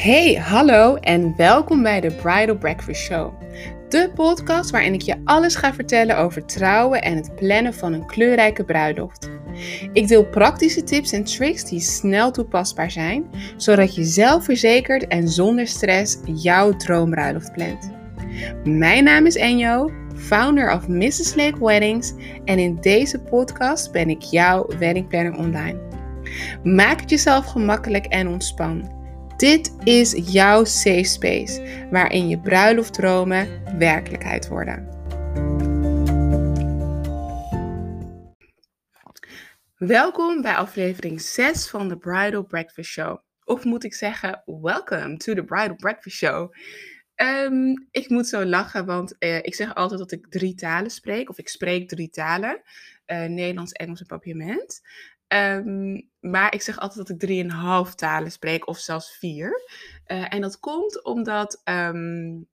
Hey, hallo en welkom bij de Bridal Breakfast Show. De podcast waarin ik je alles ga vertellen over trouwen en het plannen van een kleurrijke bruiloft. Ik deel praktische tips en tricks die snel toepasbaar zijn, zodat je zelfverzekerd en zonder stress jouw droombruiloft plant. Mijn naam is Enjo, founder of Mrs. Lake Weddings en in deze podcast ben ik jouw wedding planner online. Maak het jezelf gemakkelijk en ontspan. Dit is jouw safe space waarin je bruiloftdromen werkelijkheid worden. Welkom bij aflevering 6 van de Bridal Breakfast Show. Of moet ik zeggen, welcome to the Bridal Breakfast Show. Ehm, ik moet zo lachen, want uh, ik zeg altijd dat ik drie talen spreek, of ik spreek drie talen: uh, Nederlands, Engels en papiament. Um, maar ik zeg altijd dat ik drieënhalf talen spreek, of zelfs vier. Uh, en dat komt omdat um,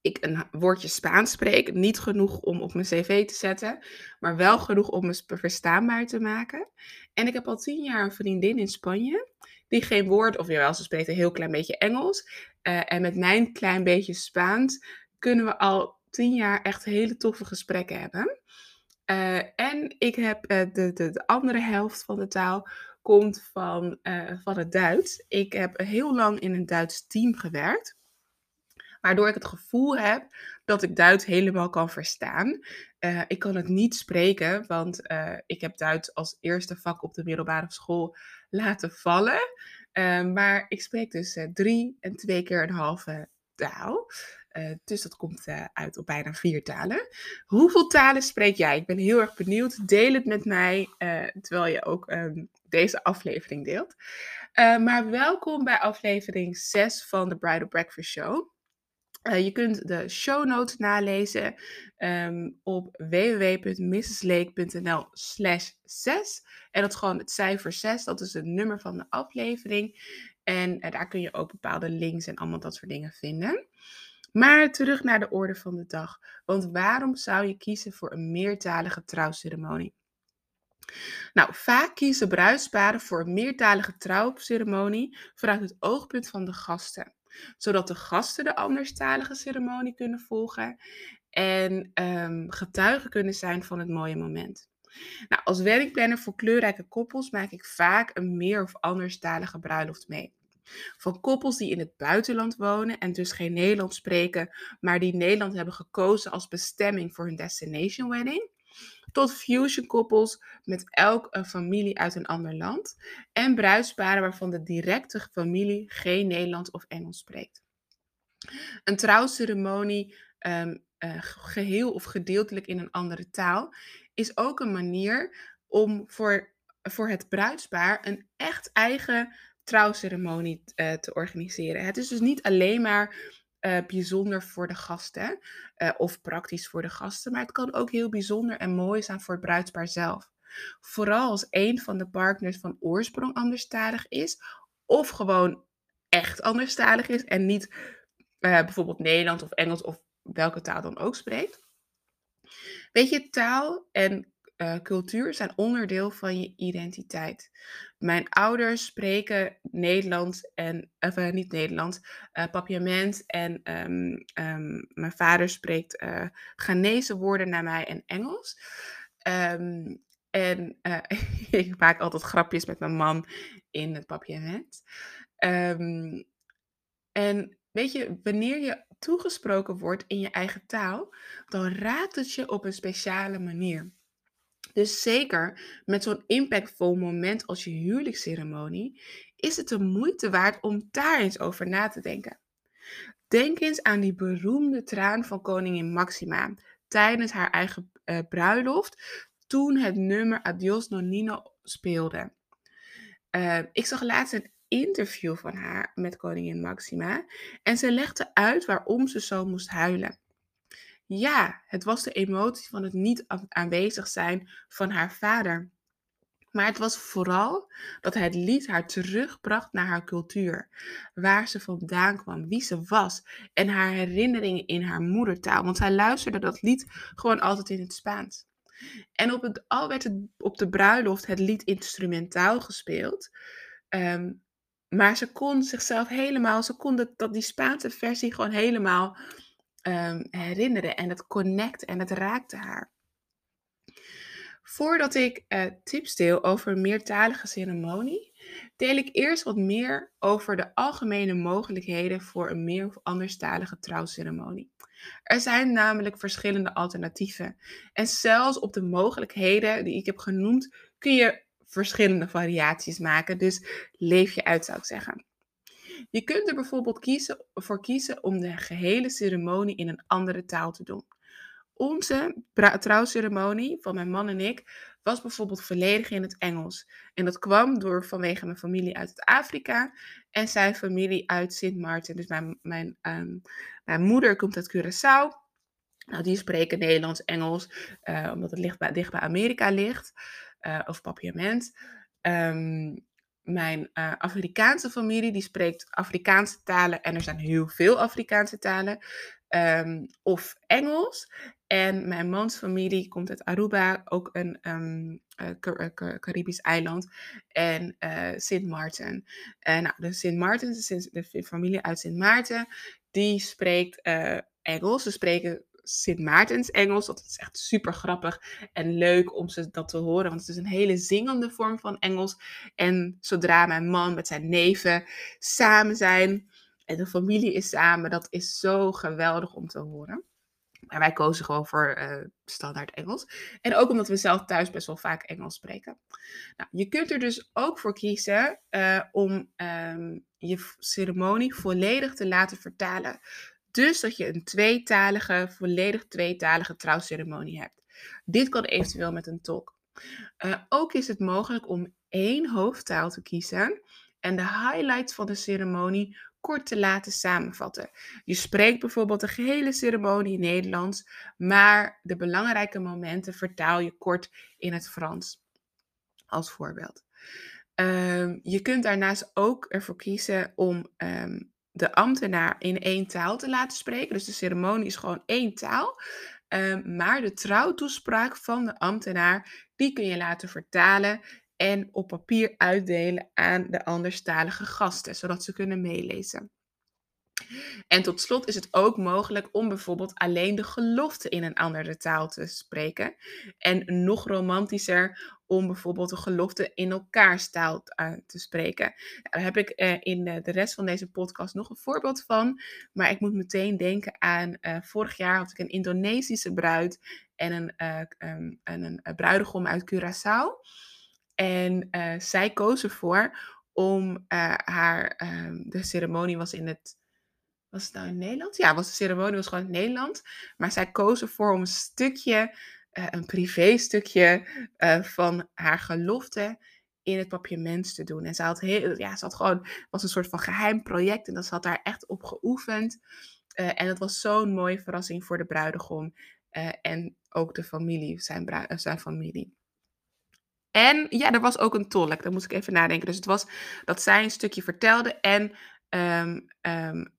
ik een woordje Spaans spreek. Niet genoeg om op mijn cv te zetten, maar wel genoeg om me verstaanbaar te maken. En ik heb al tien jaar een vriendin in Spanje, die geen woord, of jawel, ze spreekt een heel klein beetje Engels. Uh, en met mijn klein beetje Spaans kunnen we al tien jaar echt hele toffe gesprekken hebben. Uh, en ik heb uh, de, de, de, andere helft van de taal komt van, uh, van het Duits. Ik heb heel lang in een Duits team gewerkt. Waardoor ik het gevoel heb dat ik Duits helemaal kan verstaan. ik kan het niet spreken, want ik heb Duits als eerste vak op de middelbare school laten vallen. maar ik spreek dus drie en twee keer een halve taal. Uh, dus dat komt uh, uit op bijna vier talen. Hoeveel talen spreek jij? Ik ben heel erg benieuwd. Deel het met mij uh, terwijl je ook um, deze aflevering deelt. maar welkom bij aflevering 6 van de Bridal Breakfast Show. je kunt de show notes nalezen um, op www.mrslake.nl slash 6. En dat is gewoon het cijfer 6, dat is het nummer van de aflevering. En daar kun je ook bepaalde links en allemaal dat soort dingen vinden. Maar terug naar de orde van de dag. Want waarom zou je kiezen voor een meertalige trouwceremonie? Nou, vaak kiezen bruidsparen voor een meertalige trouwceremonie vanuit het oogpunt van de gasten. Zodat de gasten de anderstalige ceremonie kunnen volgen en um, getuigen kunnen zijn van het mooie moment. Nou, als werkplanner voor kleurrijke koppels maak ik vaak een meer- of anderstalige bruiloft mee. Van koppels die in het buitenland wonen en dus geen Nederlands spreken, maar die Nederland hebben gekozen als bestemming voor hun destination wedding. Tot fusion koppels met elk een familie uit een ander land. En bruidsparen waarvan de directe familie geen Nederlands of Engels spreekt. Een trouwceremonie um, uh, geheel of gedeeltelijk in een andere taal is ook een manier om voor, voor het bruidspaar een echt eigen trouwceremonie uh, te organiseren. Het is dus niet alleen maar uh, bijzonder voor de gasten uh, of praktisch voor de gasten, maar het kan ook heel bijzonder en mooi zijn voor het bruidspaar zelf. Vooral als een van de partners van oorsprong anderstalig is of gewoon echt anderstalig is en niet bijvoorbeeld Nederlands of Engels of welke taal dan ook spreekt. Weet je, taal en uh, cultuur zijn onderdeel van je identiteit. Mijn ouders spreken Nederlands en, of uh, niet Nederlands, uh, papiament. En um, um, mijn vader spreekt uh, Ghanese woorden naar mij en Engels. Um, en ik maak altijd grapjes met mijn man in het papiament. en weet je, wanneer je toegesproken wordt in je eigen taal, dan raakt het je op een speciale manier. Dus zeker met zo'n impactvol moment als je huwelijksceremonie is het de moeite waard om daar eens over na te denken. Denk eens aan die beroemde traan van koningin Maxima tijdens haar eigen uh, bruiloft toen het nummer Adios Nonino speelde. Uh, ik zag laatst een interview van haar met koningin Maxima en ze legde uit waarom ze zo moest huilen. Ja, het was de emotie van het niet aanwezig zijn van haar vader. Maar het was vooral dat het lied haar terugbracht naar haar cultuur, waar ze vandaan kwam, wie ze was en haar herinneringen in haar moedertaal. Want zij luisterde dat lied gewoon altijd in het Spaans. En op het, al werd het op de bruiloft het lied instrumentaal gespeeld, um, Maar ze kon zichzelf helemaal, ze kon dat die Spaanse versie gewoon helemaal um, herinneren. En het connecten en het raakte haar. Voordat ik uh, tips deel over meertalige ceremonie, deel ik eerst wat meer over de algemene mogelijkheden voor een meer of anderstalige trouwceremonie. Er zijn namelijk verschillende alternatieven. En zelfs op de mogelijkheden die ik heb genoemd, kun je verschillende variaties maken. Dus leef je uit, zou ik zeggen. Je kunt er bijvoorbeeld kiezen, voor kiezen om de gehele ceremonie in een andere taal te doen. Onze trouwceremonie van mijn man en ik was bijvoorbeeld volledig in het Engels. En dat kwam door vanwege mijn familie uit het Afrika en zijn familie uit Sint Maarten. Dus mijn, mijn, um, mijn moeder komt uit Curaçao. Nou, die spreken Nederlands, Engels, uh, omdat het dicht bij Amerika ligt, uh, of papiament. Um, mijn uh, Afrikaanse familie, die spreekt Afrikaanse talen en er zijn heel veel Afrikaanse talen. Um, of Engels. En mijn mans familie komt uit Aruba, ook een um, uh, Caribisch eiland. En uh, Sint Maarten. nou, de Sint Maarten, de familie uit Sint Maarten, die spreekt Engels. Ze spreken Sint Maartens Engels. Dat is echt super grappig en leuk om ze dat te horen. Want het is een hele zingende vorm van Engels. En zodra mijn man met zijn neven samen zijn en de familie is samen, dat is zo geweldig om te horen. Maar wij kozen gewoon voor uh, standaard Engels. En ook omdat we zelf thuis best wel vaak Engels spreken. Nou, je kunt er dus ook voor kiezen uh, om um, je ceremonie volledig te laten vertalen. Dus dat je een tweetalige, volledig tweetalige trouwceremonie hebt. Dit kan eventueel met een tolk. Uh, ook is het mogelijk om één hoofdtaal te kiezen en de highlights van de ceremonie kort te laten samenvatten. Je spreekt bijvoorbeeld de gehele ceremonie in Nederlands, maar de belangrijke momenten vertaal je kort in het Frans. Als voorbeeld. Um, je kunt daarnaast ook ervoor kiezen om um, de ambtenaar in één taal te laten spreken. Dus de ceremonie is gewoon één taal. Um, maar de trouwtoespraak van de ambtenaar, die kun je laten vertalen en op papier uitdelen aan de anderstalige gasten, zodat ze kunnen meelezen. En tot slot is het ook mogelijk om bijvoorbeeld alleen de gelofte in een andere taal te spreken. En nog romantischer om bijvoorbeeld de gelofte in elkaars taal eh, te spreken. Nou, daar heb ik uh, in de, de, rest van deze podcast nog een voorbeeld van. Maar ik moet meteen denken aan vorig jaar had ik een Indonesische bruid en een, um, een, bruidegom uit Curaçao. En zij koos ervoor om haar, um, de ceremonie was in het was het nou in Nederland? Ja, was de ceremonie was gewoon in Nederland. Maar zij koos ervoor om een stukje, uh, een privé stukje uh, van haar gelofte in het papiermens te doen. En ze had, heel, ja, ze had gewoon, was een soort van geheim project en dat ze had daar echt op geoefend. Uh, en het was zo'n mooie verrassing voor de bruidegom en ook de familie, zijn, zijn familie. En ja, er was ook een tolk, daar moest ik even nadenken. Dus het was dat zij een stukje vertelde en um,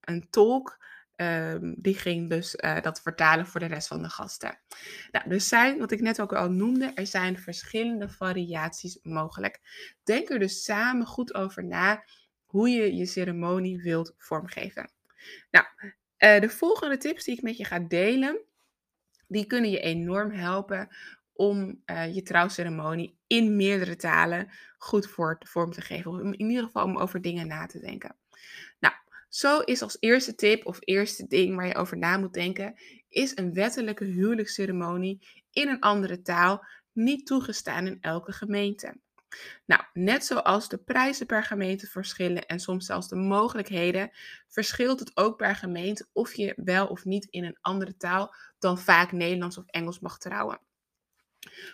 een tolk. Um, die ging dus uh, dat vertalen voor de rest van de gasten. Nou, er zijn, wat ik net ook al noemde, er zijn verschillende variaties mogelijk. Denk er dus samen goed over na hoe je je ceremonie wilt vormgeven. Nou, uh, de volgende tips die ik met je ga delen, die kunnen je enorm helpen om uh, je trouwceremonie in meerdere talen goed voor, vorm te geven. Of in ieder geval om over dingen na te denken. Nou, zo is als eerste tip of eerste ding waar je over na moet denken, is een wettelijke huwelijksceremonie in een andere taal niet toegestaan in elke gemeente. Nou, net zoals de prijzen per gemeente verschillen en soms zelfs de mogelijkheden, verschilt het ook per gemeente of je wel of niet in een andere taal dan vaak Nederlands of Engels mag trouwen.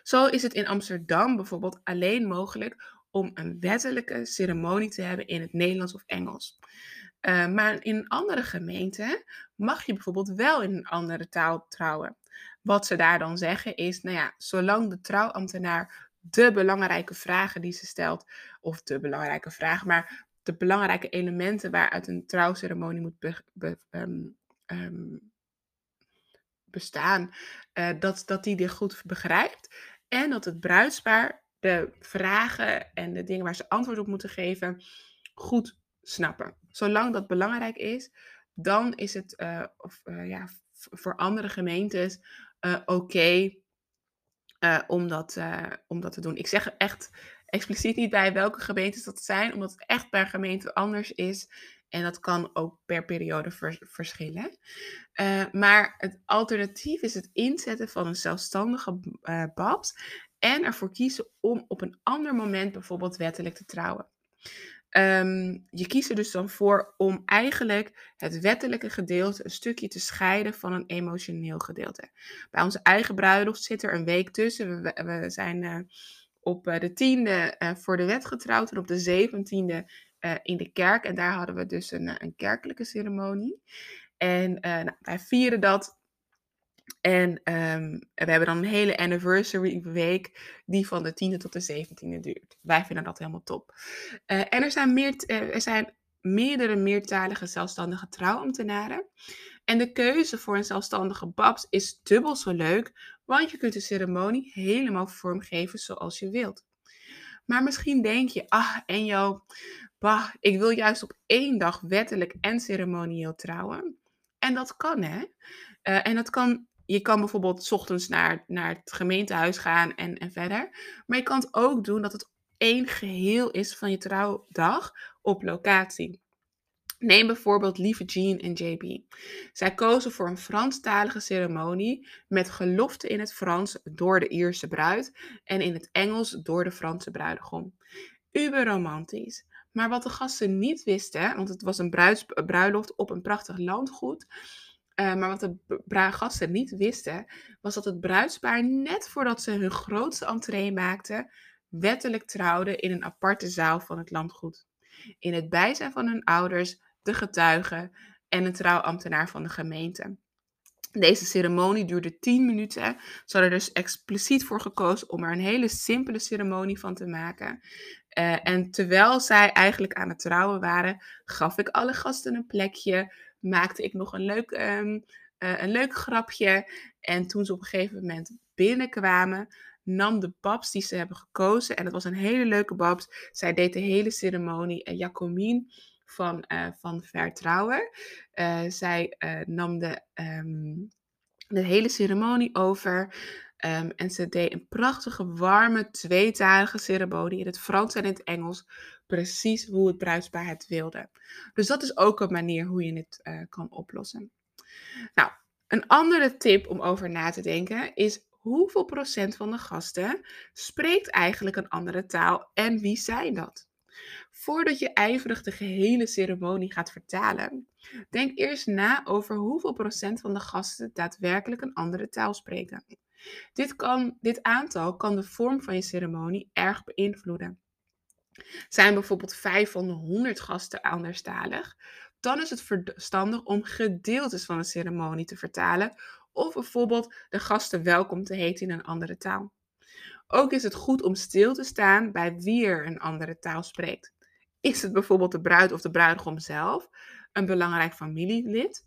Zo is het in Amsterdam bijvoorbeeld alleen mogelijk om een wettelijke ceremonie te hebben in het Nederlands of Engels. Uh, maar in andere gemeente mag je bijvoorbeeld wel in een andere taal trouwen. Wat ze daar dan zeggen is, nou ja, zolang de trouwambtenaar de belangrijke vragen die ze stelt, of de belangrijke vragen, maar de belangrijke elementen waaruit een trouwceremonie moet um, um, bestaan, uh, dat, dat die dit goed begrijpt. En dat het bruidspaar de vragen en de dingen waar ze antwoord op moeten geven goed snappen. Zolang dat belangrijk is, dan is het uh, of, uh, ja, voor andere gemeentes uh, oké om, dat, om dat te doen. Ik zeg echt expliciet niet bij welke gemeentes dat zijn, omdat het echt per gemeente anders is. En dat kan ook per periode verschillen. Maar het alternatief is het inzetten van een zelfstandige BABS en ervoor kiezen om op een ander moment bijvoorbeeld wettelijk te trouwen. Um, je kiest er dus dan voor om eigenlijk het wettelijke gedeelte een stukje te scheiden van een emotioneel gedeelte. Bij onze eigen bruiloft zit er een week tussen. We, zijn uh, op de tiende voor de wet getrouwd en op de zeventiende uh, in de kerk. En daar hadden we dus een, een kerkelijke ceremonie. En uh, nou, wij vieren dat. En um, we hebben dan een hele anniversary week die van de 10e tot de 17e duurt. Wij vinden dat helemaal top. Uh, en er zijn, meer, er zijn meerdere meertalige zelfstandige trouwambtenaren. En de keuze voor een zelfstandige babs is dubbel zo leuk, want je kunt de ceremonie helemaal vormgeven zoals je wilt. Maar misschien denk je, ah, en joh, bah, ik wil juist op één dag wettelijk en ceremonieel trouwen. En dat kan, hè? Uh, en dat kan, je kan bijvoorbeeld s ochtends naar, naar het gemeentehuis gaan en, en verder. Maar je kan het ook doen dat het één geheel is van je trouwdag op locatie. Neem bijvoorbeeld Lieve Jean en JB. Zij kozen voor een Franstalige ceremonie met gelofte in het Frans door de Ierse bruid en in het Engels door de Franse bruidegom. Uber romantisch. Maar wat de gasten niet wisten, want het was een bruiloft op een prachtig landgoed. Uh, maar wat de gasten niet wisten, was dat het bruidspaar net voordat ze hun grootste entree maakten, wettelijk trouwden in een aparte zaal van het landgoed. In het bijzijn van hun ouders, de getuigen en een trouwambtenaar van de gemeente. Deze ceremonie duurde 10 minuten. Ze hadden er dus expliciet voor gekozen om er een hele simpele ceremonie van te maken. Uh, en terwijl zij eigenlijk aan het trouwen waren, gaf ik alle gasten een plekje. Maakte ik nog een leuk, um, uh, een leuk grapje. En toen ze op een gegeven moment binnenkwamen, nam de babs die ze hebben gekozen. En het was een hele leuke babs. Zij deed de hele ceremonie. En Jacomien van, uh, van Vertrouwen. Zij nam de, um, de hele ceremonie over. Um, en ze deed een prachtige, warme, tweetalige ceremonie in het Frans en in het Engels. Precies hoe het bruidspaar het wilde. Dus dat is ook een manier hoe je het uh, kan oplossen. Nou, een andere tip om over na te denken is hoeveel procent van de gasten spreekt eigenlijk een andere taal en wie zijn dat? Voordat je ijverig de gehele ceremonie gaat vertalen, denk eerst na over hoeveel procent van de gasten daadwerkelijk een andere taal spreken. Dit, kan, dit aantal kan de vorm van je ceremonie erg beïnvloeden. Zijn bijvoorbeeld 5 van de 100 gasten anderstalig, dan is het verstandig om gedeeltes van een ceremonie te vertalen of bijvoorbeeld de gasten welkom te heten in een andere taal. Ook is het goed om stil te staan bij wie er een andere taal spreekt. Is het bijvoorbeeld de bruid of de bruidegom zelf, een belangrijk familielid?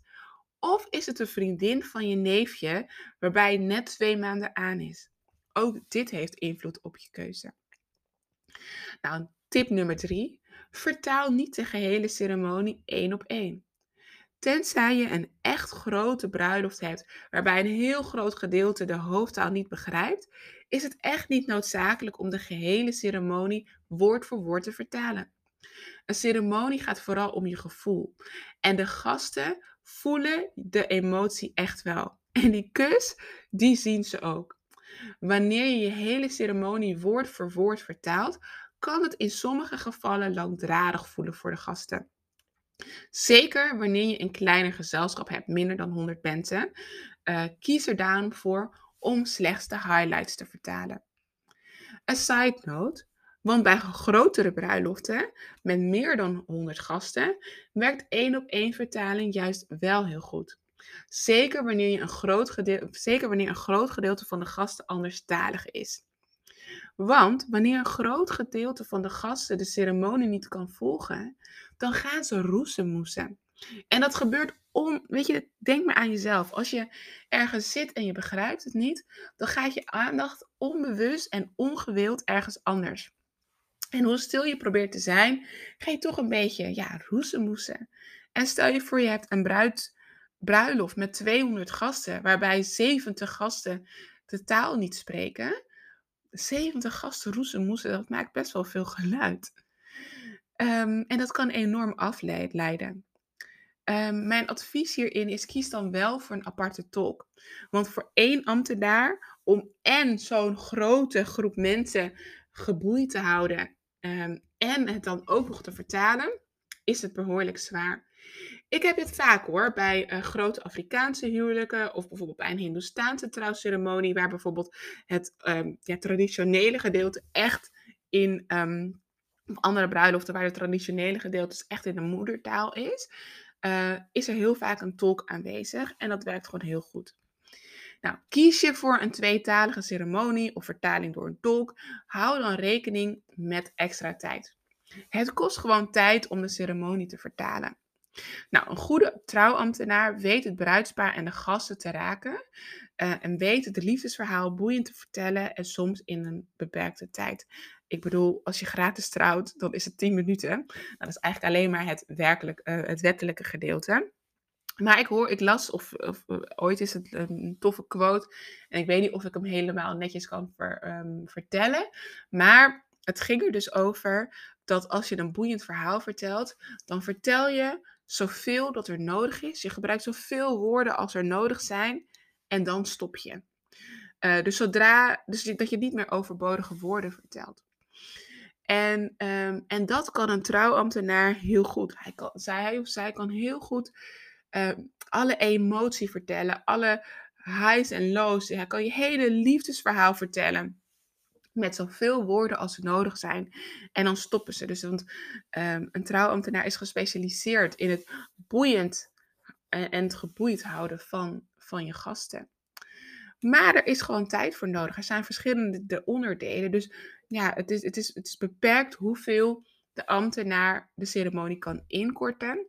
Of is het een vriendin van je neefje waarbij net twee maanden aan is? Ook dit heeft invloed op je keuze. Nou, tip nummer drie. Vertaal niet de gehele ceremonie één op één. Tenzij je een echt grote bruiloft hebt waarbij een heel groot gedeelte de hoofdtaal niet begrijpt, is het echt niet noodzakelijk om de gehele ceremonie woord voor woord te vertalen. Een ceremonie gaat vooral om je gevoel. En de gasten voelen de emotie echt wel. En die kus, die zien ze ook. Wanneer je je hele ceremonie woord voor woord vertaalt, kan het in sommige gevallen langdradig voelen voor de gasten. Zeker wanneer je een kleiner gezelschap hebt, minder dan 100 mensen, uh, kies er daarom voor om slechts de highlights te vertalen. A side note, want bij grotere bruiloften met meer dan 100 gasten werkt één op één vertaling juist wel heel goed. Zeker wanneer, je een groot gedeelte, zeker wanneer een groot gedeelte van de gasten anderstalig is. Want wanneer een groot gedeelte van de gasten de ceremonie niet kan volgen, dan gaan ze roezemoesen. En dat gebeurt om, weet je, denk maar aan jezelf. Als je ergens zit en je begrijpt het niet, dan gaat je aandacht onbewust en ongewild ergens anders. En hoe stil je probeert te zijn, ga je toch een beetje ja. En stel je voor je hebt een bruid, bruiloft met 200 gasten, waarbij 70 gasten de taal niet spreken. 70 gasten roezemoesen, dat maakt best wel veel geluid. Ehm, en dat kan enorm afleiden. Um, mijn advies hierin is: kies dan wel voor een aparte tolk. Want voor één ambtenaar om en zo'n grote groep mensen geboeid te houden um, en het dan ook nog te vertalen, is het behoorlijk zwaar. Ik heb dit vaak hoor, bij uh, grote Afrikaanse huwelijken of bijvoorbeeld bij een Hindoestaanse trouwceremonie, waar bijvoorbeeld het um, ja, traditionele gedeelte echt in, um, of andere bruiloften waar het traditionele gedeelte echt in de moedertaal is, uh, is er heel vaak een tolk aanwezig en dat werkt gewoon heel goed. Nou, kies je voor een tweetalige ceremonie of vertaling door een tolk, hou dan rekening met extra tijd. Het kost gewoon tijd om de ceremonie te vertalen. Nou, een goede trouwambtenaar weet het bruidspaar en de gasten te raken uh, en weet het liefdesverhaal boeiend te vertellen en soms in een beperkte tijd. Ik bedoel, als je gratis trouwt, dan is het 10 minuten. Nou, dat is eigenlijk alleen maar het, werkelijk, uh, het wettelijke gedeelte. Maar ik hoor, ik las, of, of, ooit is het een toffe quote. En ik weet niet of ik hem helemaal netjes kan ver, um, vertellen. Maar het ging er dus over dat als je een boeiend verhaal vertelt, dan vertel je zoveel dat er nodig is. Je gebruikt zoveel woorden als er nodig zijn. En dan stop je. Uh, dus zodra, dus dat je niet meer overbodige woorden vertelt. En, um, en dat kan een trouwambtenaar heel goed. Hij, kan, zij of zij kan heel goed uh, alle emotie vertellen, alle highs en lows. Hij kan je hele liefdesverhaal vertellen. Met zoveel woorden als nodig zijn. En dan stoppen ze. Dus want um, een trouwambtenaar is gespecialiseerd in het boeiend en, en het geboeid houden van, van je gasten. Maar er is gewoon tijd voor nodig. Er zijn verschillende de onderdelen. Dus ja, het is, het, is, het is beperkt hoeveel de ambtenaar de ceremonie kan inkorten.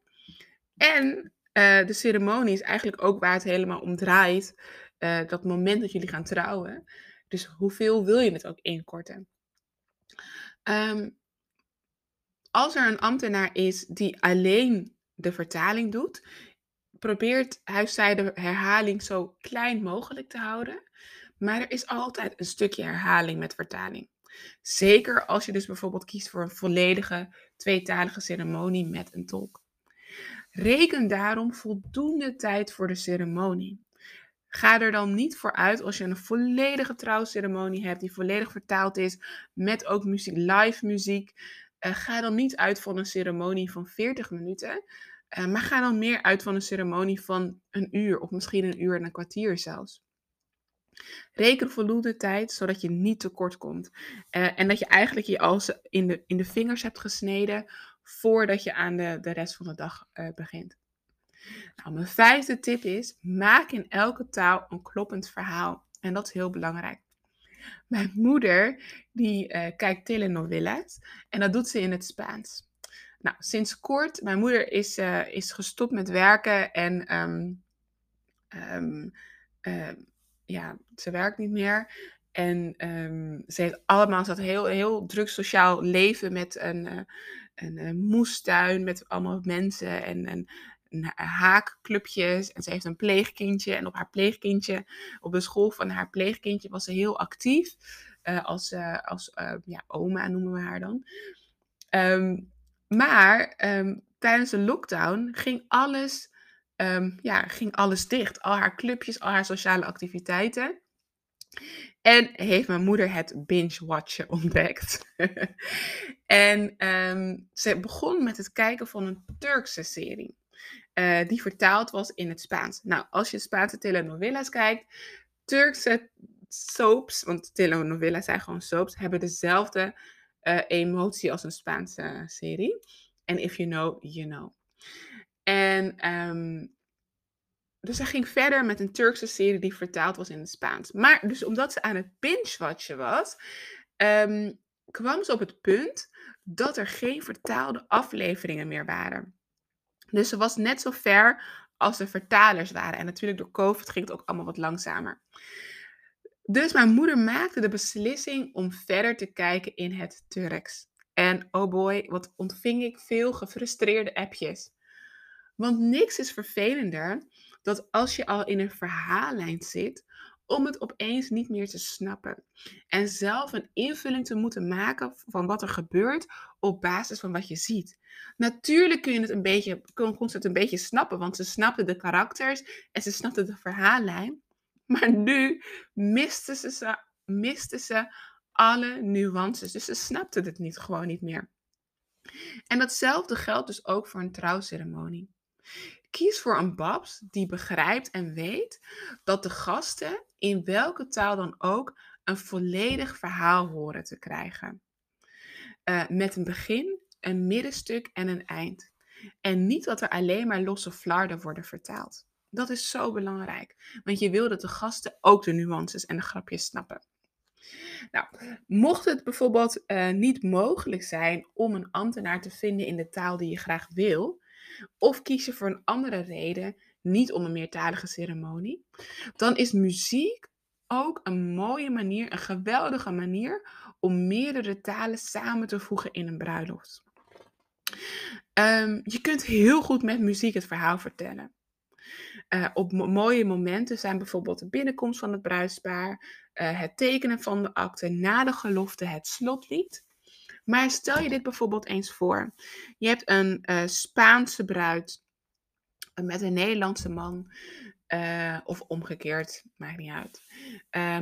En uh, de ceremonie is eigenlijk ook waar het helemaal om draait. Uh, dat moment dat jullie gaan trouwen. Dus hoeveel wil je het ook inkorten? Um, als er een ambtenaar is die alleen de vertaling doet, probeert hij de herhaling zo klein mogelijk te houden. Maar er is altijd een stukje herhaling met vertaling. Zeker als je dus bijvoorbeeld kiest voor een volledige tweetalige ceremonie met een tolk. Reken daarom voldoende tijd voor de ceremonie. Ga er dan niet voor uit als je een volledige trouwceremonie hebt die volledig vertaald is met ook muziek, live muziek. Uh, ga dan niet uit van een ceremonie van 40 minuten, uh, maar ga dan meer uit van een ceremonie van een uur of misschien een uur en een kwartier zelfs. Reken voldoende tijd, zodat je niet tekort komt. Uh, en dat je eigenlijk je als in de, in de vingers hebt gesneden voordat je aan de, de rest van de dag uh, begint. Nou, mijn vijfde tip is: maak in elke taal een kloppend verhaal. En dat is heel belangrijk. Mijn moeder die uh, kijkt telenovelas en dat doet ze in het Spaans. Nou, sinds kort, mijn moeder is, uh, is gestopt met werken en um, uh, ja, ze werkt niet meer. En um, ze heeft allemaal, een heel, heel druk sociaal leven met een, uh, een, een moestuin met allemaal mensen en, en haakclubjes. En ze heeft een pleegkindje. En op haar pleegkindje, op de school van haar pleegkindje, was ze heel actief. Uh, als als ja, oma noemen we haar dan. Um, maar um, tijdens de lockdown ging alles, ja, ging alles dicht. Al haar clubjes, al haar sociale activiteiten. En heeft mijn moeder het binge-watchen ontdekt. en um, ze begon met het kijken van een Turkse serie. Uh, die vertaald was in het Spaans. Nou, als je Spaanse telenovelas kijkt, Turkse soaps, want telenovelas zijn gewoon soaps, hebben dezelfde uh, emotie als een Spaanse serie. En if you know, you know. En um, dus hij ging verder met een Turkse serie die vertaald was in het Spaans. Maar dus omdat ze aan het binge-watchen was, um, kwam ze op het punt dat er geen vertaalde afleveringen meer waren. Dus ze was net zo ver als de vertalers waren. En natuurlijk door COVID ging het ook allemaal wat langzamer. Dus mijn moeder maakte de beslissing om verder te kijken in het Turks. En oh boy, wat ontving ik veel gefrustreerde appjes. Want niks is vervelender dat als je al in een verhaallijn zit, om het opeens niet meer te snappen. En zelf een invulling te moeten maken van wat er gebeurt op basis van wat je ziet. Natuurlijk kun je het een beetje, kon, het een beetje snappen, want ze snapten de karakters en ze snapten de verhaallijn. Maar nu misten ze, misten ze alle nuances. Dus ze snapten het niet, gewoon niet meer. En datzelfde geldt dus ook voor een trouwceremonie. Kies voor een babs die begrijpt en weet dat de gasten in welke taal dan ook een volledig verhaal horen te krijgen. Uh, met een begin, een middenstuk en een eind. En niet dat er alleen maar losse flarden worden vertaald. Dat is zo belangrijk, want je wil dat de gasten ook de nuances en de grapjes snappen. Nou, mocht het bijvoorbeeld uh, niet mogelijk zijn om een ambtenaar te vinden in de taal die je graag wil, of kies je voor een andere reden niet om een meertalige ceremonie, dan is muziek ook een mooie manier, een geweldige manier om meerdere talen samen te voegen in een bruiloft. Um, je kunt heel goed met muziek het verhaal vertellen. Uh, op mooie momenten zijn bijvoorbeeld de binnenkomst van het bruidspaar, uh, het tekenen van de akte, na de gelofte het slotlied. Maar stel je dit bijvoorbeeld eens voor. Je hebt een uh, Spaanse bruid met een Nederlandse man. Uh, of omgekeerd, maakt niet uit.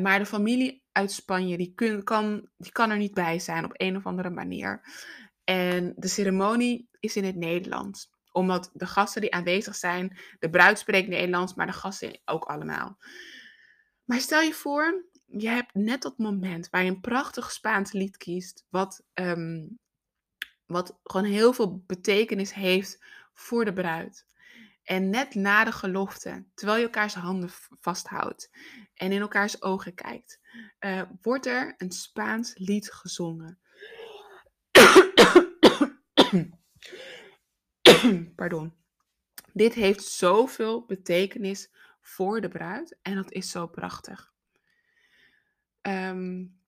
Maar de familie uit Spanje, die, kan, die kan er niet bij zijn op een of andere manier. En de ceremonie is in het Nederlands. Omdat de gasten die aanwezig zijn, de bruid spreekt Nederlands, maar de gasten ook allemaal. Maar stel je voor, je hebt net dat moment waar je een prachtig Spaans lied kiest, wat, um, wat gewoon heel veel betekenis heeft voor de bruid. En net na de gelofte, terwijl je elkaars handen vasthoudt en in elkaars ogen kijkt, uh, wordt er een Spaans lied gezongen. Pardon. Dit heeft zoveel betekenis voor de bruid en dat is zo prachtig. Um,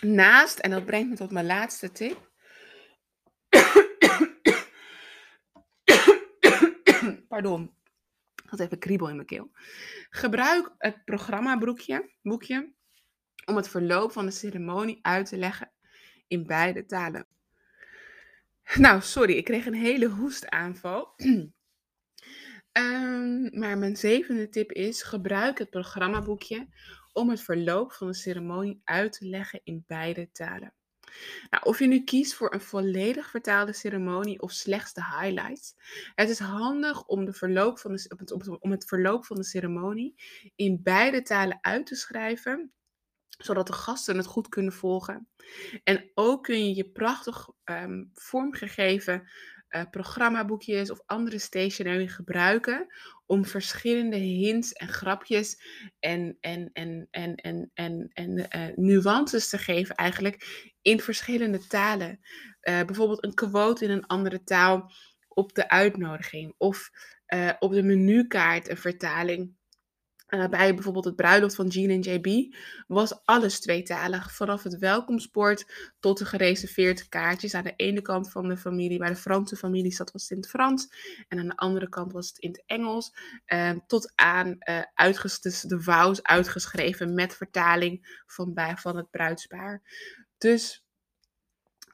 naast, en dat brengt me tot mijn laatste tip. Pardon, had even kriebel in mijn keel. Gebruik het programmaboekje boekje, om het verloop van de ceremonie uit te leggen in beide talen. Nou, sorry, ik kreeg een hele hoestaanval. um, maar mijn zevende tip is: gebruik het programmaboekje om het verloop van de ceremonie uit te leggen in beide talen. Nou, of je nu kiest voor een volledig vertaalde ceremonie of slechts de highlights. Het is handig om, de verloop van de, om het verloop van de ceremonie in beide talen uit te schrijven, zodat de gasten het goed kunnen volgen. En ook kun je je prachtig um, vormgegeven uh, programmaboekjes of andere stationery gebruiken om verschillende hints en grapjes en, en, en, en, en, en, en uh, nuances te geven eigenlijk in verschillende talen. Uh, bijvoorbeeld een quote in een andere taal op de uitnodiging of op de menukaart een vertaling uh, bij bijvoorbeeld het bruiloft van Jean en JB was alles tweetalig. Vanaf het welkomstbord tot de gereserveerde kaartjes. Aan de ene kant van de familie, bij de Franse familie zat was het in het Frans. En aan de andere kant was het in het Engels. Uh, tot aan uh, de vows uitgeschreven met vertaling van, bij, van het bruidspaar. Dus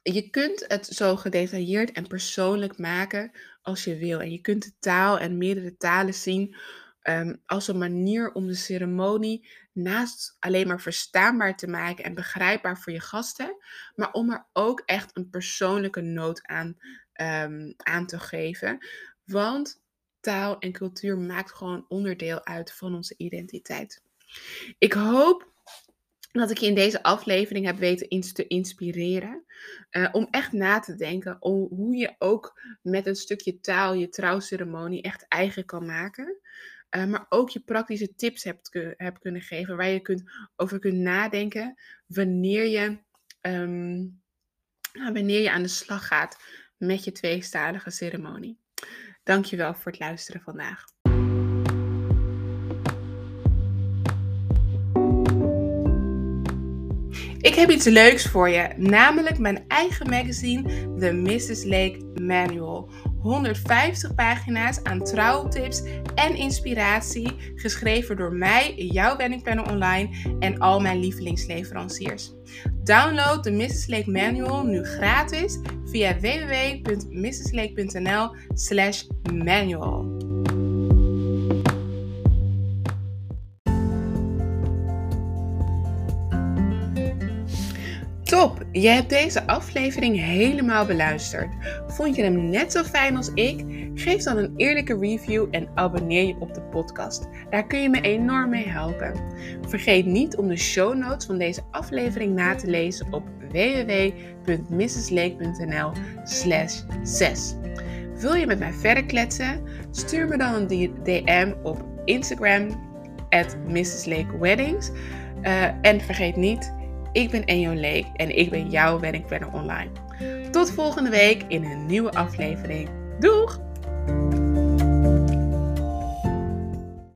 je kunt het zo gedetailleerd en persoonlijk maken als je wil. En je kunt de taal en meerdere talen zien Ehm, als een manier om de ceremonie naast alleen maar verstaanbaar te maken en begrijpbaar voor je gasten, maar om er ook echt een persoonlijke noot aan, um, aan te geven. Want taal en cultuur maakt gewoon onderdeel uit van onze identiteit. Ik hoop dat ik je in deze aflevering heb weten te inspireren. Uh, om echt na te denken om hoe je ook met een stukje taal je trouwceremonie echt eigen kan maken. Uh, maar ook je praktische tips hebt, kunnen geven waar je kunt, over kunt nadenken wanneer je, um, wanneer je aan de slag gaat met je tweestalige ceremonie. Dankjewel voor het luisteren vandaag. Ik heb iets leuks voor je, namelijk mijn eigen magazine, The Mrs. Lake Manual. 150 pagina's aan trouwtips en inspiratie, geschreven door mij, jouw weddingplanner online en al mijn lievelingsleveranciers. Download de Mrs. Lake Manual nu gratis via www.mrslake.nl/manual. Top, je hebt deze aflevering helemaal beluisterd. Vond je hem net zo fijn als ik? Geef dan een eerlijke review en abonneer je op de podcast. Daar kun je me enorm mee helpen. Vergeet niet om de show notes van deze aflevering na te lezen op www.mrslake.nl slash 6. Wil je met mij verder kletsen? Stuur me dan een DM op Instagram at Mrs. Lake Weddings. Uh, en vergeet niet ik ben Enjo Leek en ik ben jouw weddingplanner online. Tot volgende week in een nieuwe aflevering. Doeg!